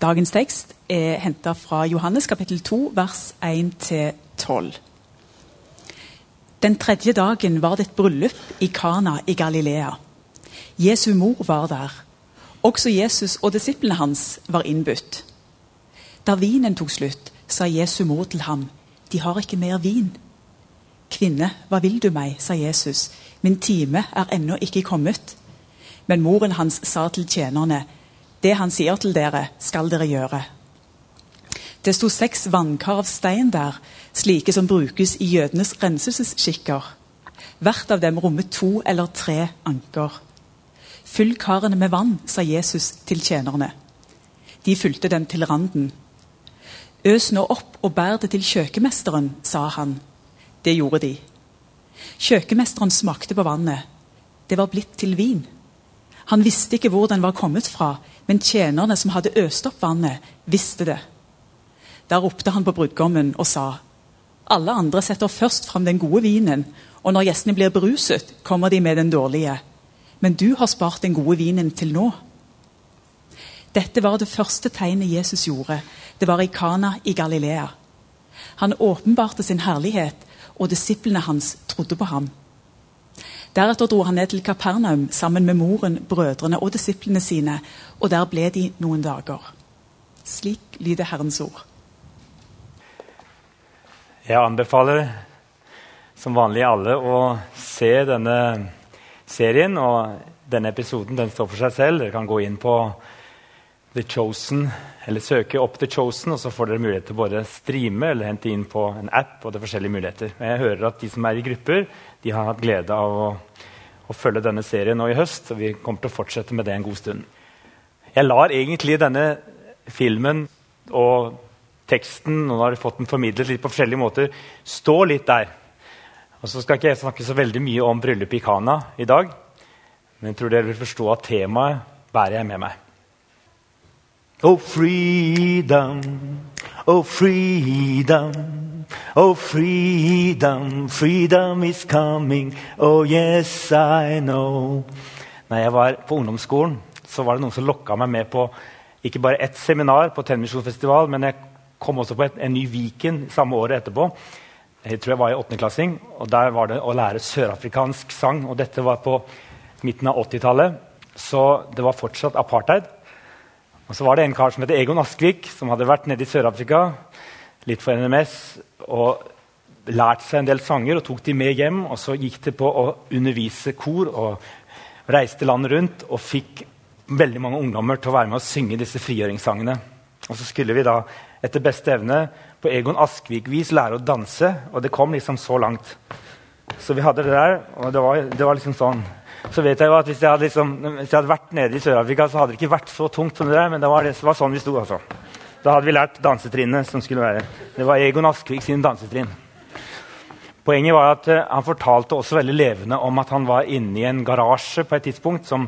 Dagens tekst er henta fra Johannes kapittel 2, vers 1-12. Den tredje dagen var det et bryllup i Kana i Galilea. Jesu mor var der. Også Jesus og disiplene hans var innbudt. Da vinen tok slutt, sa Jesu mor til ham, de har ikke mer vin. Kvinne, hva vil du meg, sa Jesus, min time er ennå ikke kommet. Men moren hans sa til tjenerne, det han sier til dere, skal dere gjøre. Det sto seks vannkar av stein der, slike som brukes i jødenes renselsesskikker. Hvert av dem rommet to eller tre anker. Fyll karene med vann, sa Jesus til tjenerne. De fulgte dem til randen. Øs nå opp og bær det til kjøkkenmesteren, sa han. Det gjorde de. Kjøkkenmesteren smakte på vannet. Det var blitt til vin. Han visste ikke hvor den var kommet fra, men tjenerne som hadde øst opp vannet, visste det. Da ropte han på brudgommen og sa, alle andre setter først fram den gode vinen, og når gjestene blir beruset, kommer de med den dårlige. Men du har spart den gode vinen til nå. Dette var det første tegnet Jesus gjorde. Det var i Kana i Galilea. Han åpenbarte sin herlighet, og disiplene hans trodde på ham. Deretter dro han ned til Kapernaum sammen med moren, brødrene og disiplene sine, og der ble de noen dager. Slik lyder Herrens ord. Jeg anbefaler som vanlig alle å se denne serien. Og denne episoden den står for seg selv. Dere kan gå inn på The Chosen, eller søke opp The Chosen, og så får dere mulighet til både streame eller hente inn på en app. og det er forskjellige muligheter. Jeg hører at de som er i grupper, de har hatt glede av å, å følge denne serien nå i høst. og Vi kommer til å fortsette med det en god stund. Jeg lar egentlig denne filmen og teksten nå har jeg fått den formidlet litt på forskjellige måter, stå litt der. Og så skal ikke jeg snakke så veldig mye om bryllupet i Kana i dag. Men jeg tror dere vil forstå at temaet bærer jeg med meg. Oh, freedom, oh, freedom. Oh, freedom, freedom is coming. Oh, yes, I know. Når jeg var på ungdomsskolen, så var det noen som lokka meg med på ikke bare ett seminar på Tennisjonsfestival, men jeg kom også på et, en ny Viken samme året etterpå. Jeg tror jeg var i åttendeklassing, og Der var det å lære sørafrikansk sang. og Dette var på midten av 80-tallet, så det var fortsatt apartheid. Og så var det en kar som het Egon Askvik, som hadde vært nede i Sør-Afrika litt for NMS og lært seg en del sanger og tok de med hjem. Og så gikk det på å undervise kor og reiste landet rundt og fikk veldig mange ungdommer til å være med og synge disse frigjøringssangene. Og så skulle vi da etter beste evne på Egon Askvik-vis lære å danse, og det kom liksom så langt. Så vi hadde det der, og det var, det var liksom sånn. Så vet jeg jo at hvis jeg hadde, liksom, hvis jeg hadde vært nede i Sør-Afrika, så hadde det ikke vært så tungt som det der, men det var, det var sånn vi sto. altså. Da hadde vi lært dansetrinnet som skulle være. Det var Egon Askvik sin dansetrinn. Poenget var at uh, Han fortalte også veldig levende om at han var inne i en garasje på et tidspunkt. som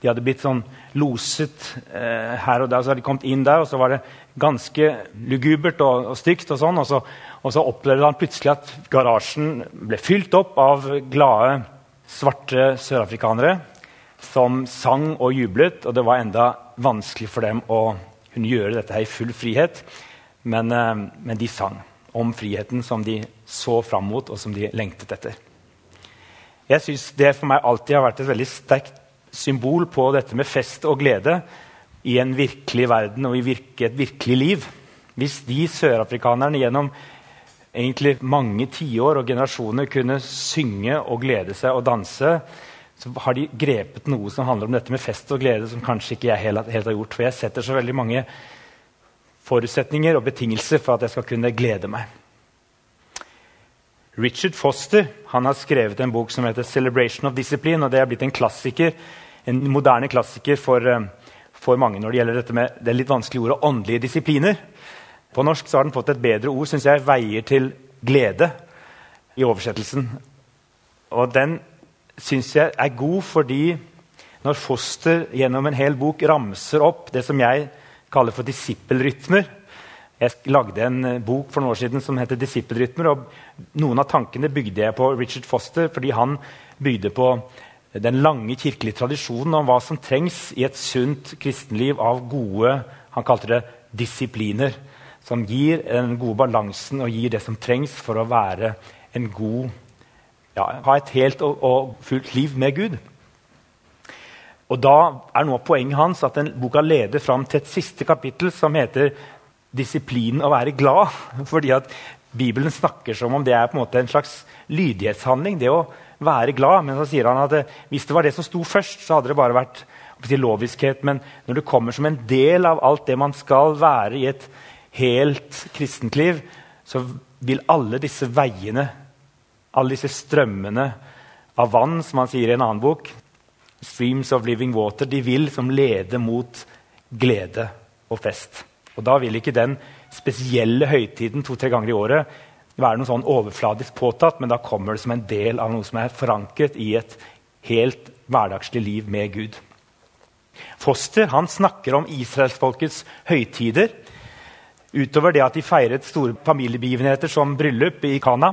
De hadde blitt sånn loset uh, her og der. Så hadde de kommet inn der, og så var det ganske lugubert og, og stygt. Og sånn, og så, og så opplevde han plutselig at garasjen ble fylt opp av glade, svarte sørafrikanere som sang og jublet. Og det var enda vanskelig for dem å kunne gjøre dette her i full frihet. Men, eh, men, de sang om friheten som de så fram mot, og som de lengtet etter. Jeg synes Det for meg alltid har vært et veldig sterkt symbol på dette med fest og glede i en virkelig verden og i virke, et virkelig liv. Hvis de sørafrikanerne gjennom egentlig mange tiår og generasjoner kunne synge og glede seg og danse, så har de grepet noe som handler om dette med fest og glede, som kanskje ikke jeg helt, helt har gjort. For jeg setter så veldig mange forutsetninger og betingelser for at jeg skal kunne glede meg. Richard Foster han har skrevet en bok som heter 'Celebration of Discipline'. og Det er blitt en klassiker, en moderne klassiker for, eh, for mange når det gjelder dette med det litt vanskelige ordet åndelige disipliner. På norsk så har den fått et bedre ord, syns jeg, 'veier til glede', i oversettelsen. Og den syns jeg er god fordi når Foster gjennom en hel bok ramser opp det som jeg kaller for disippelrytmer Jeg lagde en eh, bok for noen år siden som heter 'Disippelrytmer'. og Noen av tankene bygde jeg på Richard Foster fordi han bygde på den lange kirkelige tradisjonen om hva som trengs i et sunt kristenliv av gode han kalte det disipliner, som gir den gode balansen og gir det som trengs for å være en god ja, Ha et helt og, og fullt liv med Gud. Og Da er noe av poenget hans at den boka leder fram til et siste kapittel som heter 'Disiplinen å være glad'. fordi at Bibelen snakker som om det er på en måte en slags lydighetshandling. det å være glad, Men så sier han at det, hvis det var det som sto først, så hadde det bare vært loviskhet. Men når det kommer som en del av alt det man skal være i et helt kristent liv, så vil alle disse veiene, alle disse strømmene av vann, som han sier i en annen bok, streams of living water, de vil som lede mot glede og fest. Og Da vil ikke den spesielle høytiden to-tre ganger i året være noe sånn overfladisk påtatt, men da kommer det som en del av noe som er forankret i et helt hverdagslig liv med Gud. Foster han snakker om israelsfolkets høytider. Utover det at de feiret store familiebegivenheter som bryllup i Kana.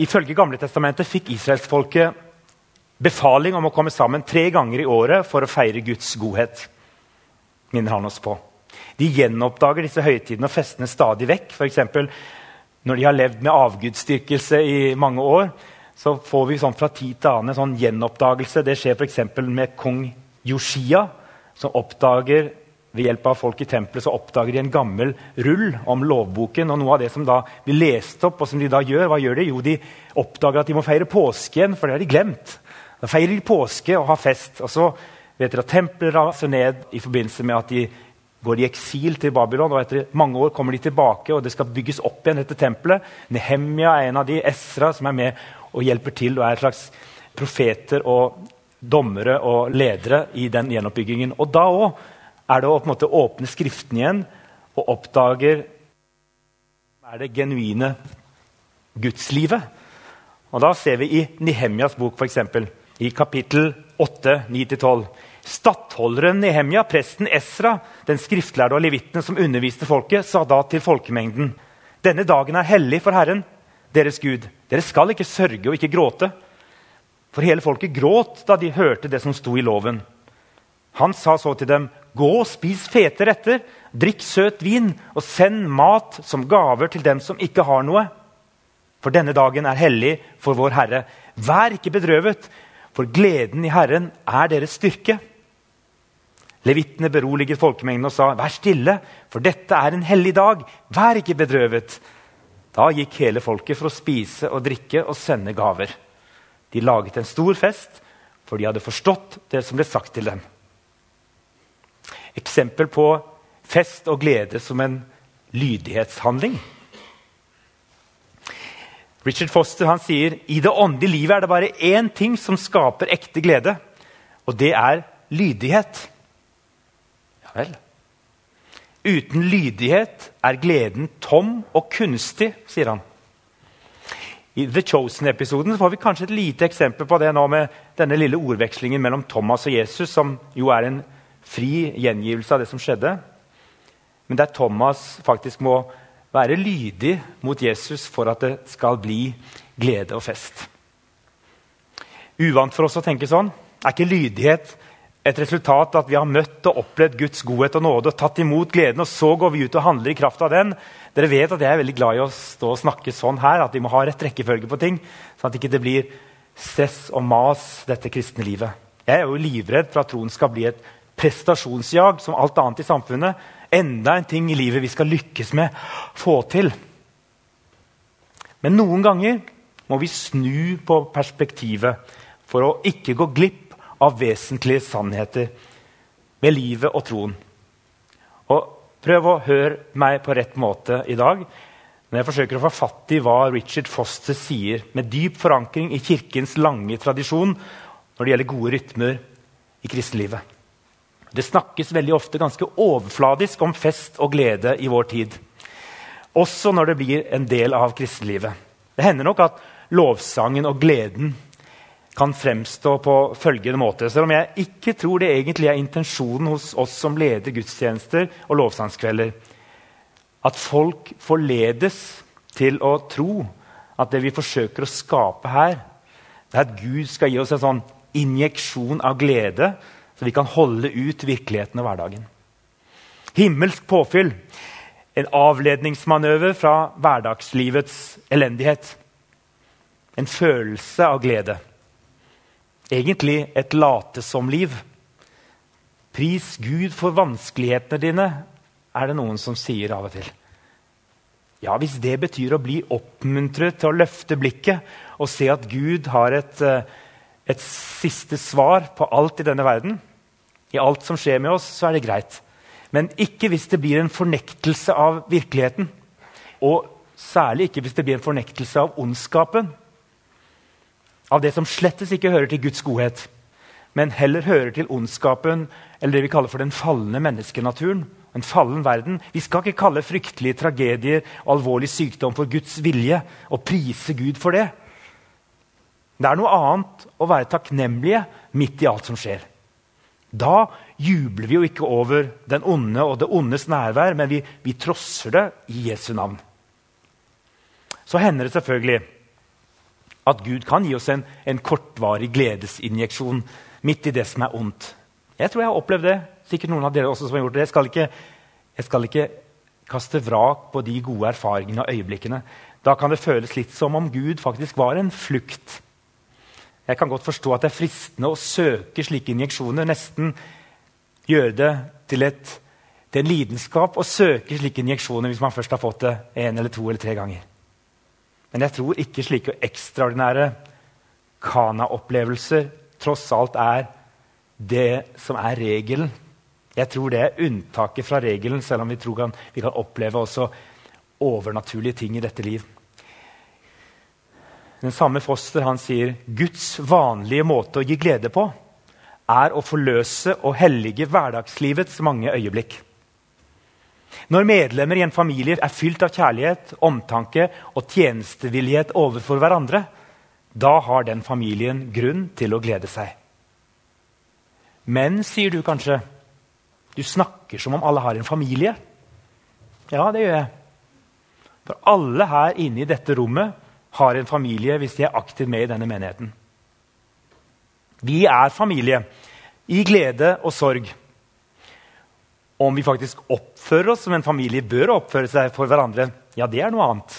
Ifølge Gamletestamentet fikk israelsfolket befaling om å komme sammen tre ganger i året for å feire Guds godhet. minner han oss på. De gjenoppdager disse høytidene og festene stadig vekk. For når de har levd med avgudsdyrkelse i mange år, så får vi sånn fra tid til annen en sånn gjenoppdagelse. Det skjer f.eks. med kong Joshia, som oppdager ved hjelp av folk i tempelet så oppdager de en gammel rull om lovboken. og noe av det som da blir lest opp, og som de da gjør, hva gjør de? Jo, de oppdager at de må feire påske igjen, for det har de glemt. Da feirer de påske og har fest. Og så vet dere at tempelet raser ned i forbindelse med at de går i eksil til Babylon. og Etter mange år kommer de tilbake, og det skal bygges opp igjen dette tempelet. Nehemia er en av de, Esra som er med og hjelper til og er slags profeter og dommere og ledere i den gjenoppbyggingen. Og da òg er det å på en måte åpne Skriften igjen og oppdager er det genuine gudslivet. Og Da ser vi i Nehemjas bok, f.eks., i kapittel 8, 9-12 Stattholderen Nehemja, presten Esra, den skriftlærde og levitene som underviste folket, sa da til folkemengden.: Denne dagen er hellig for Herren, deres Gud. Dere skal ikke sørge og ikke gråte. For hele folket gråt da de hørte det som sto i loven. Han sa så til dem.: Gå og spis fete retter, drikk søt vin og send mat som gaver til dem som ikke har noe. For denne dagen er hellig for vår Herre. Vær ikke bedrøvet, for gleden i Herren er deres styrke. Levitene beroliget folkemengden og sa, 'Vær stille, for dette er en hellig dag. Vær ikke bedrøvet.' Da gikk hele folket for å spise og drikke og sende gaver. De laget en stor fest, for de hadde forstått det som ble sagt til dem. Eksempel på fest og glede som en lydighetshandling. Richard Foster han sier i det åndelige livet er det bare én ting som skaper ekte glede, og det er lydighet. Ja vel. Uten lydighet er gleden tom og kunstig, sier han. I The Chosen-episoden får vi kanskje et lite eksempel på det nå med denne lille ordvekslingen mellom Thomas og Jesus, som jo er en fri gjengivelse av det som skjedde. Men der Thomas faktisk må være lydig mot Jesus for at det skal bli glede og fest. Uvant for oss å tenke sånn. Er ikke lydighet et resultat at vi har møtt og opplevd Guds godhet og nåde og tatt imot gleden, og så går vi ut og handler i kraft av den. Dere vet at jeg er veldig glad i å stå og snakke sånn her, at vi må ha rett rekkefølge på ting. Sånn at det ikke blir stress og mas, dette kristne livet. Jeg er jo livredd for at troen skal bli et prestasjonsjag som alt annet i samfunnet. Enda en ting i livet vi skal lykkes med få til. Men noen ganger må vi snu på perspektivet for å ikke gå glipp av vesentlige sannheter med livet og troen. Og Prøv å høre meg på rett måte i dag når jeg forsøker å få fatt i hva Richard Foster sier, med dyp forankring i Kirkens lange tradisjon når det gjelder gode rytmer i kristenlivet. Det snakkes veldig ofte ganske overfladisk om fest og glede i vår tid. Også når det blir en del av kristenlivet. Det hender nok at lovsangen og gleden kan fremstå på følgende måte. Selv om jeg ikke tror det egentlig er intensjonen hos oss som leder gudstjenester og lovsangskvelder, at folk forledes til å tro at det vi forsøker å skape her, det er at Gud skal gi oss en sånn injeksjon av glede, så vi kan holde ut virkeligheten og hverdagen. Himmelsk påfyll. En avledningsmanøver fra hverdagslivets elendighet. En følelse av glede. Egentlig et late-som-liv. Pris Gud for vanskelighetene dine, er det noen som sier av og til. Ja, Hvis det betyr å bli oppmuntret til å løfte blikket og se at Gud har et, eh, et siste svar på alt i denne verden, i alt som skjer med oss, så er det greit. Men ikke hvis det blir en fornektelse av virkeligheten. Og særlig ikke hvis det blir en fornektelse av ondskapen. Av det som slettes ikke hører til Guds godhet, men heller hører til ondskapen, eller det vi kaller for den falne menneskenaturen en fallen verden. Vi skal ikke kalle fryktelige tragedier og alvorlig sykdom for Guds vilje og prise Gud for det. Det er noe annet å være takknemlige midt i alt som skjer. Da jubler vi jo ikke over den onde og det ondes nærvær, men vi, vi trosser det i Jesu navn. Så hender det selvfølgelig at Gud kan gi oss en, en kortvarig gledesinjeksjon midt i det som er ondt. Jeg tror jeg har opplevd det Sikkert noen av dere også som har gjort det. Jeg skal ikke, jeg skal ikke kaste vrak på de gode erfaringene og øyeblikkene. Da kan det føles litt som om Gud faktisk var en flukt. Jeg kan godt forstå at det er fristende å søke slike injeksjoner. Nesten gjøre det til, et, til en lidenskap å søke slike injeksjoner hvis man først har fått det en eller to eller tre ganger. Men jeg tror ikke slike ekstraordinære Kana-opplevelser tross alt er det som er regelen jeg tror det er unntaket fra regelen, selv om vi tror vi kan oppleve også overnaturlige ting i dette liv. Den samme Foster han sier Guds vanlige måte å gi glede på er å forløse og hellige hverdagslivets mange øyeblikk. Når medlemmer i en familie er fylt av kjærlighet, omtanke og tjenestevillighet overfor hverandre, da har den familien grunn til å glede seg. Men, sier du kanskje, du snakker som om alle har en familie. Ja, det gjør jeg. For alle her inne i dette rommet har en familie hvis de er aktivt med i denne menigheten. Vi er familie i glede og sorg. Om vi faktisk oppfører oss som en familie bør oppføre seg for hverandre, ja, det er noe annet.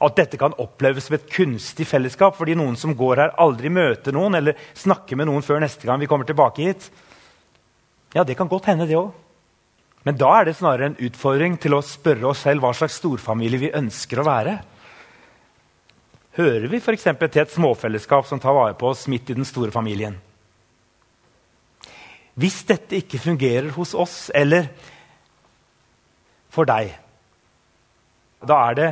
At dette kan oppleves som et kunstig fellesskap fordi noen som går her, aldri møter noen eller snakker med noen før neste gang vi kommer tilbake hit. Ja, det kan godt hende, det òg. Men da er det snarere en utfordring til å spørre oss selv hva slags storfamilie vi ønsker å være. Hører vi f.eks. til et småfellesskap som tar vare på oss midt i den store familien? Hvis dette ikke fungerer hos oss eller for deg, da er det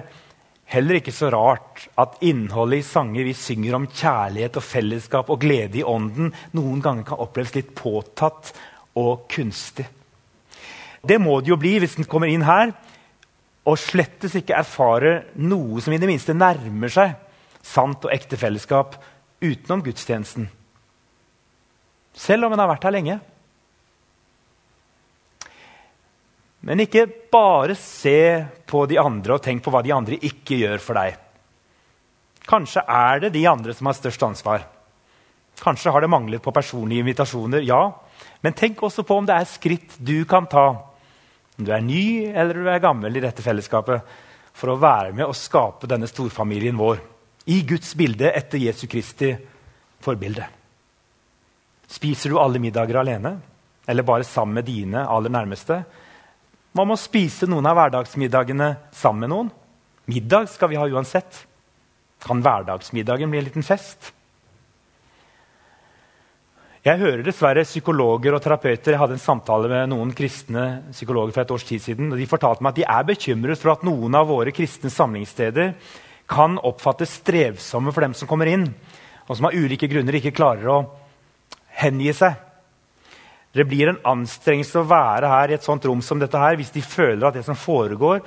heller ikke så rart at innholdet i sanger vi synger om kjærlighet og fellesskap og glede i ånden, noen ganger kan oppleves litt påtatt og kunstig. Det må det jo bli hvis en kommer inn her og slettes ikke erfarer noe som i det minste nærmer seg sant og ekte fellesskap utenom gudstjenesten. Selv om en har vært her lenge. Men ikke bare se på de andre og tenk på hva de andre ikke gjør for deg. Kanskje er det de andre som har størst ansvar. Kanskje har det manglet på personlige invitasjoner. ja, men tenk også på om det er skritt du kan ta, om du er ny eller du er gammel i dette fellesskapet, for å være med og skape denne storfamilien vår i Guds bilde etter Jesu Kristi forbilde. Spiser du alle middager alene, eller bare sammen med dine aller nærmeste? Hva med å spise noen av hverdagsmiddagene sammen med noen? Middag skal vi ha uansett. Kan hverdagsmiddagen bli en liten fest? Jeg hører dessverre psykologer og terapeuter Jeg hadde en samtale med noen kristne psykologer for et års tid siden. og De fortalte meg at de er bekymret for at noen av våre kristne samlingssteder kan oppfattes strevsomme for dem som kommer inn, og som av ulike grunner ikke klarer å hengi seg. Det blir en anstrengelse å være her i et sånt rom som dette her, hvis de føler at det som foregår,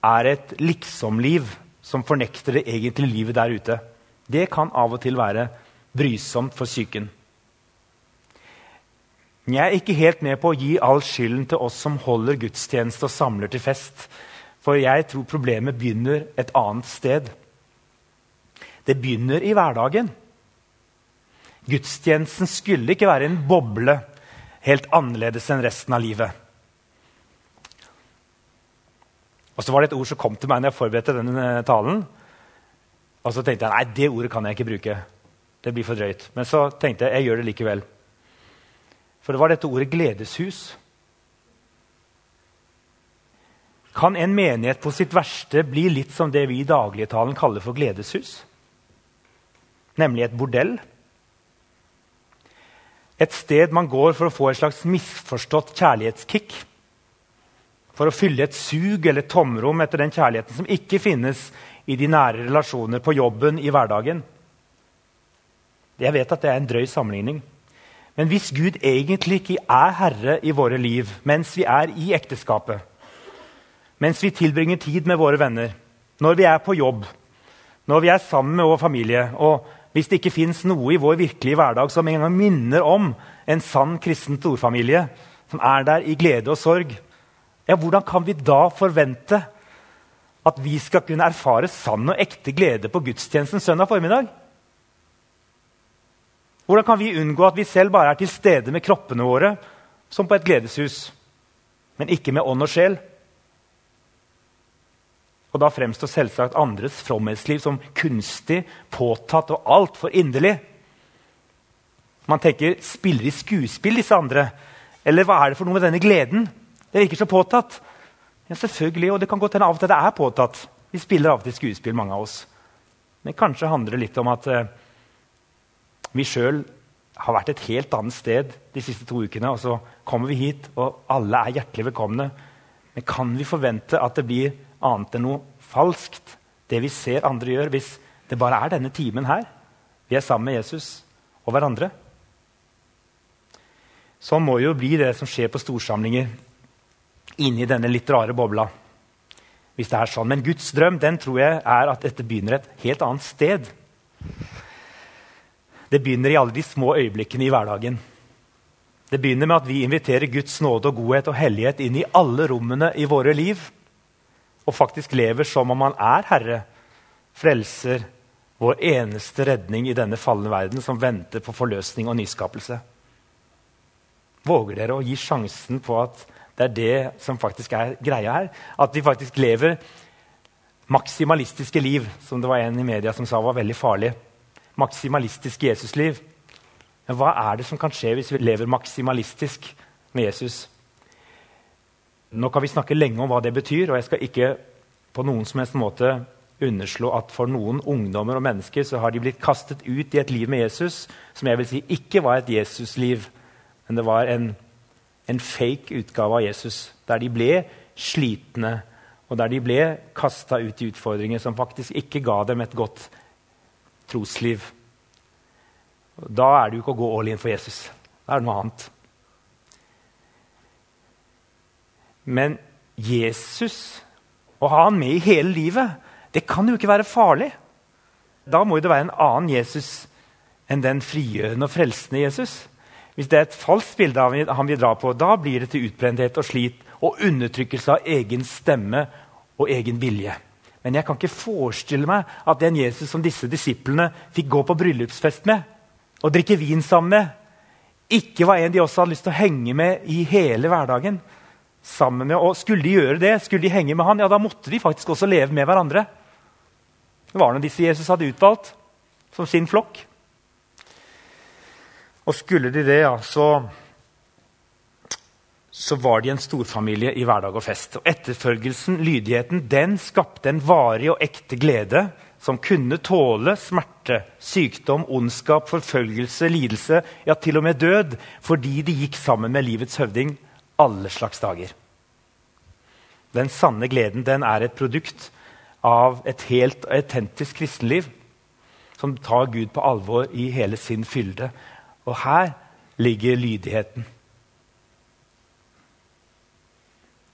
er et liksomliv som fornekter det egentlige livet der ute. Det kan av og til være brysomt for psyken. Jeg er ikke helt med på å gi all skylden til oss som holder gudstjeneste og samler til fest. For jeg tror problemet begynner et annet sted. Det begynner i hverdagen. Gudstjenesten skulle ikke være en boble helt annerledes enn resten av livet. Og så var det et ord som kom til meg når jeg forberedte denne eh, talen. Og så tenkte jeg nei, det ordet kan jeg ikke bruke. Det blir for drøyt. Men så tenkte jeg jeg gjør det likevel. For det var dette ordet 'gledeshus'. Kan en menighet på sitt verste bli litt som det vi i dagligtalen kaller for gledeshus? Nemlig et bordell? Et sted man går for å få et slags misforstått kjærlighetskick? For å fylle et sug eller tomrom etter den kjærligheten som ikke finnes i de nære relasjoner på jobben i hverdagen? Jeg vet at det er en drøy sammenligning. Men hvis Gud egentlig ikke er herre i våre liv mens vi er i ekteskapet, mens vi tilbringer tid med våre venner, når vi er på jobb, når vi er sammen med vår familie, og hvis det ikke fins noe i vår virkelige hverdag som en gang minner om en sann kristen storfamilie, som er der i glede og sorg, ja, hvordan kan vi da forvente at vi skal kunne erfare sann og ekte glede på gudstjenesten søndag formiddag? Hvordan kan vi unngå at vi selv bare er til stede med kroppene våre, som på et gledeshus, men ikke med ånd og sjel? Og da fremstår selvsagt andres fromhetsliv som kunstig, påtatt og altfor inderlig. Man tenker spiller de skuespill, disse andre? Eller hva er det for noe med denne gleden? Det virker så påtatt. Ja, selvfølgelig, og det kan godt hende av og til det er påtatt. Vi spiller av og til skuespill, mange av oss. Men kanskje handler det litt om at eh, vi sjøl har vært et helt annet sted de siste to ukene. Og så kommer vi hit, og alle er hjertelig velkomne. Men kan vi forvente at det blir annet enn noe falskt, det vi ser andre gjør, hvis det bare er denne timen her? Vi er sammen med Jesus og hverandre. Sånn må jo bli det som skjer på storsamlinger inni denne litt rare bobla. Hvis det er sånn. Men Guds drøm den tror jeg er at dette begynner et helt annet sted. Det begynner i alle de små øyeblikkene i hverdagen. Det begynner med at vi inviterer Guds nåde og godhet og hellighet inn i alle rommene i våre liv. Og faktisk lever som om han er Herre, frelser, vår eneste redning i denne falne verden som venter på forløsning og nyskapelse. Våger dere å gi sjansen på at det er det som faktisk er greia her. At vi faktisk lever maksimalistiske liv, som det var en i media som sa var veldig farlig. Maksimalistisk Jesusliv. Men hva er det som kan skje hvis vi lever maksimalistisk med Jesus? Nå kan vi snakke lenge om hva det betyr, og jeg skal ikke på noen som helst måte underslå at for noen ungdommer og mennesker så har de blitt kastet ut i et liv med Jesus som jeg vil si ikke var et Jesusliv, men det var en en fake utgave av Jesus, der de ble slitne, og der de ble kasta ut i utfordringer som faktisk ikke ga dem et godt trosliv. Da er det jo ikke å gå all in for Jesus. Da er det noe annet. Men Jesus, å ha han med i hele livet, det kan jo ikke være farlig. Da må det være en annen Jesus enn den frigjørende og frelsende Jesus. Hvis det er et falskt bilde av han vi drar på, da blir det til utbrenthet og slit og undertrykkelse av egen stemme og egen vilje. Men jeg kan ikke forestille meg at den Jesus som disse disiplene fikk gå på bryllupsfest med og drikke vin sammen med, ikke var en de også hadde lyst til å henge med i hele hverdagen. Sammen med, og Skulle de gjøre det, skulle de henge med han, ja, da måtte de faktisk også leve med hverandre. Det var nå disse Jesus hadde utvalgt som sin flokk. Og skulle de det, ja, så, så var de en storfamilie i hverdag og fest. Og Etterfølgelsen, lydigheten, den skapte en varig og ekte glede som kunne tåle smerte, sykdom, ondskap, forfølgelse, lidelse, ja, til og med død, fordi de gikk sammen med livets høvding alle slags dager. Den sanne gleden den er et produkt av et helt autentisk kristenliv som tar Gud på alvor i hele sin fylde. Og her ligger lydigheten.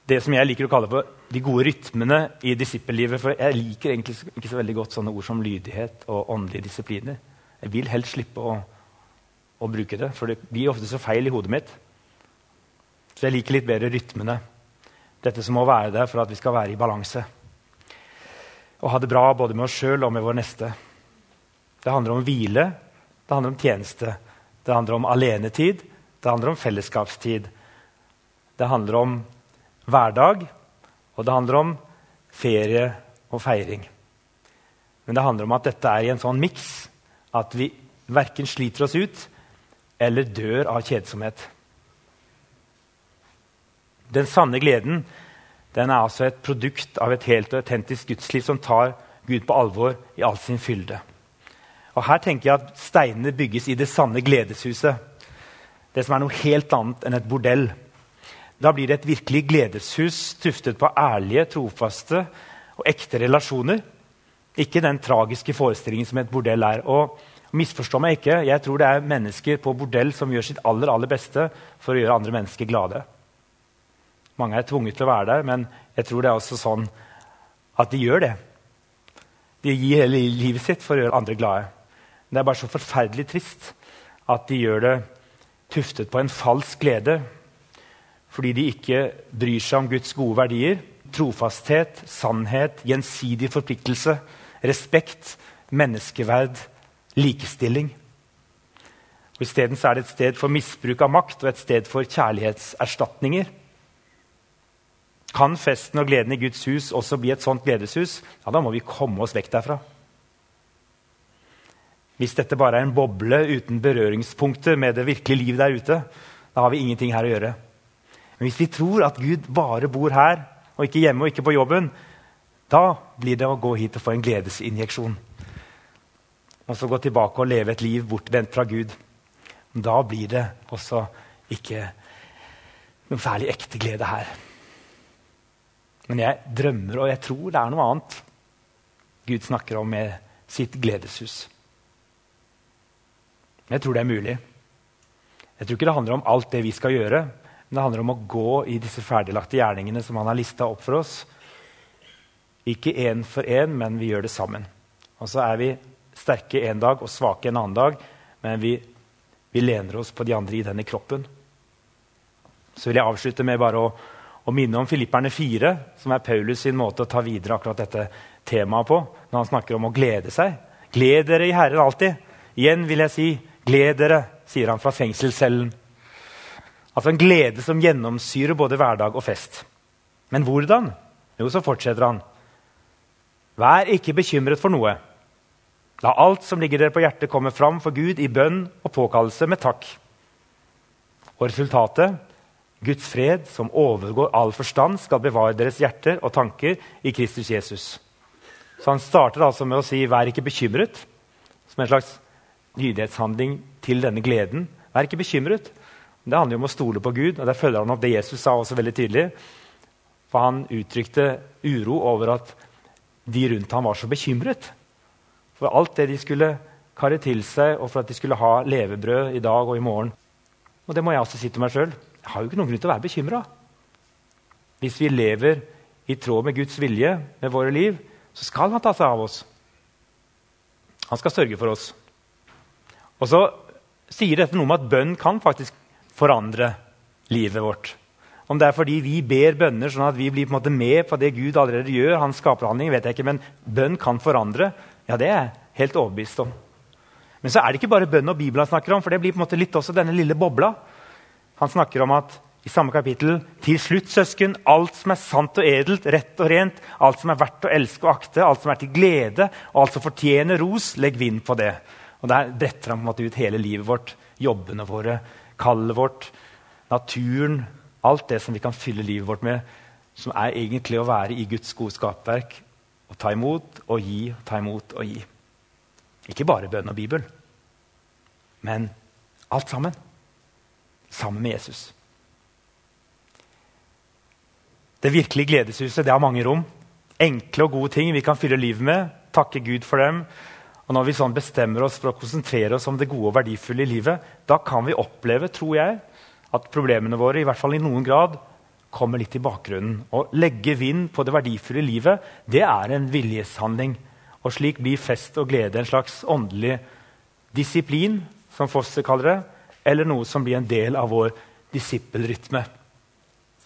Det som jeg liker å kalle for de gode rytmene i disippellivet. For jeg liker egentlig ikke så veldig godt sånne ord som lydighet og åndelige disipliner. Jeg vil helst slippe å, å bruke det, for det blir ofte så feil i hodet mitt. Så jeg liker litt bedre rytmene. Dette som må være der for at vi skal være i balanse. Og ha det bra både med oss sjøl og med vår neste. Det handler om hvile Det handler om tjeneste. Det handler om alenetid. Det handler om fellesskapstid. Det handler om hverdag, og det handler om ferie og feiring. Men det handler om at dette er i en sånn miks at vi verken sliter oss ut eller dør av kjedsomhet. Den sanne gleden den er altså et produkt av et helt og autentisk gudsliv som tar Gud på alvor i all sin fylde. Og Her tenker jeg at steinene bygges i det sanne gledeshuset. Det som er noe helt annet enn et bordell. Da blir det et virkelig gledeshus tuftet på ærlige, trofaste og ekte relasjoner. Ikke den tragiske forestillingen som et bordell er. Og Misforstå meg ikke, jeg tror det er mennesker på bordell som gjør sitt aller, aller beste for å gjøre andre mennesker glade. Mange er tvunget til å være der, men jeg tror det er også sånn at de gjør det. De gir hele livet sitt for å gjøre andre glade. Det er bare så forferdelig trist at de gjør det tuftet på en falsk glede fordi de ikke bryr seg om Guds gode verdier. Trofasthet, sannhet, gjensidig forpliktelse, respekt, menneskeverd, likestilling. Isteden er det et sted for misbruk av makt og et sted for kjærlighetserstatninger. Kan festen og gleden i Guds hus også bli et sånt gledeshus, ja, da må vi komme oss vekk derfra. Hvis dette bare er en boble uten berøringspunkter med det virkelige liv der ute, da har vi ingenting her å gjøre. Men hvis vi tror at Gud bare bor her, og ikke hjemme og ikke på jobben, da blir det å gå hit og få en gledesinjeksjon. Og så gå tilbake og leve et liv bortvendt fra Gud. Da blir det også ikke noen særlig ekte glede her. Men jeg drømmer, og jeg tror det er noe annet Gud snakker om med sitt gledeshus. Jeg tror det er mulig. Jeg tror ikke det handler om alt det vi skal gjøre, men det handler om å gå i disse ferdiglagte gjerningene som han har lista opp for oss. Ikke én for én, men vi gjør det sammen. Og så er vi sterke en dag og svake en annen dag, men vi, vi lener oss på de andre i denne kroppen. Så vil jeg avslutte med bare å og minne om Filipperne 4, som er Paulus sin måte å ta videre akkurat dette temaet på. når han snakker om å glede seg. Gled dere i Herren alltid. Igjen vil jeg si gled dere, sier han fra fengselscellen. Altså en glede som gjennomsyrer både hverdag og fest. Men hvordan? Jo, så fortsetter han. Vær ikke bekymret for noe. La alt som ligger dere på hjertet, komme fram for Gud i bønn og påkallelse med takk. Og resultatet Guds fred, som overgår all forstand, skal bevare deres hjerter og tanker i Kristus Jesus. Så Han starter altså med å si 'vær ikke bekymret', som en slags lydighetshandling til denne gleden. Vær ikke bekymret. Det handler jo om å stole på Gud, og der følger han opp det Jesus sa også veldig tydelig. For han uttrykte uro over at de rundt ham var så bekymret for alt det de skulle karre til seg, og for at de skulle ha levebrød i dag og i morgen. Og det må jeg også si til meg sjøl. Har jo ikke noen grunn til å være bekymra. Hvis vi lever i tråd med Guds vilje med våre liv, så skal han ta seg av oss. Han skal sørge for oss. Og så sier dette noe om at bønn kan faktisk forandre livet vårt. Om det er fordi vi ber bønner sånn at vi blir på en måte med på det Gud allerede gjør, hans skaperhandling, vet jeg ikke, men bønn kan forandre. Ja, det er jeg helt overbevist om. Men så er det ikke bare bønn og Bibelen snakker om, for det blir på en måte litt også denne lille bobla. Han snakker om at i samme kapittel til slutt, søsken, alt som er sant og edelt, rett og rent, alt som er verdt å elske og akte, alt som er til glede, og alt som fortjener ros, legg vind på det. Og Der bretter han på en måte ut hele livet vårt, jobbene våre, kallet vårt, naturen, alt det som vi kan fylle livet vårt med, som er egentlig å være i Guds gode skapverk. Å ta imot og gi, ta imot og gi. Ikke bare bønn og Bibel, men alt sammen sammen med Jesus. Det virkelige gledeshuset det har mange rom. Enkle og gode ting vi kan fylle livet med. Takke Gud for dem. Og Når vi sånn bestemmer oss for å konsentrere oss om det gode og verdifulle i livet, da kan vi oppleve tror jeg, at problemene våre i hvert fall i noen grad, kommer litt i bakgrunnen. Å legge vind på det verdifulle livet det er en viljeshandling. Og Slik blir fest og glede en slags åndelig disiplin, som Foster kaller det, eller noe som blir en del av vår disippelrytme.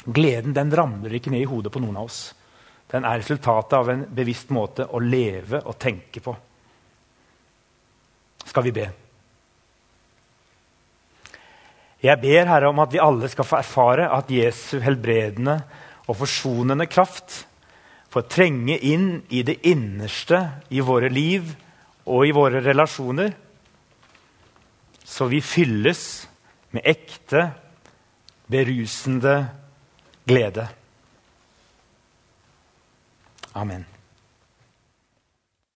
Gleden den ramler ikke ned i hodet på noen av oss. Den er resultatet av en bevisst måte å leve og tenke på. Skal vi be? Jeg ber Herre om at vi alle skal få erfare at Jesu helbredende og forsonende kraft får trenge inn i det innerste i våre liv og i våre relasjoner, så vi fylles med ekte, berusende glede. Amen.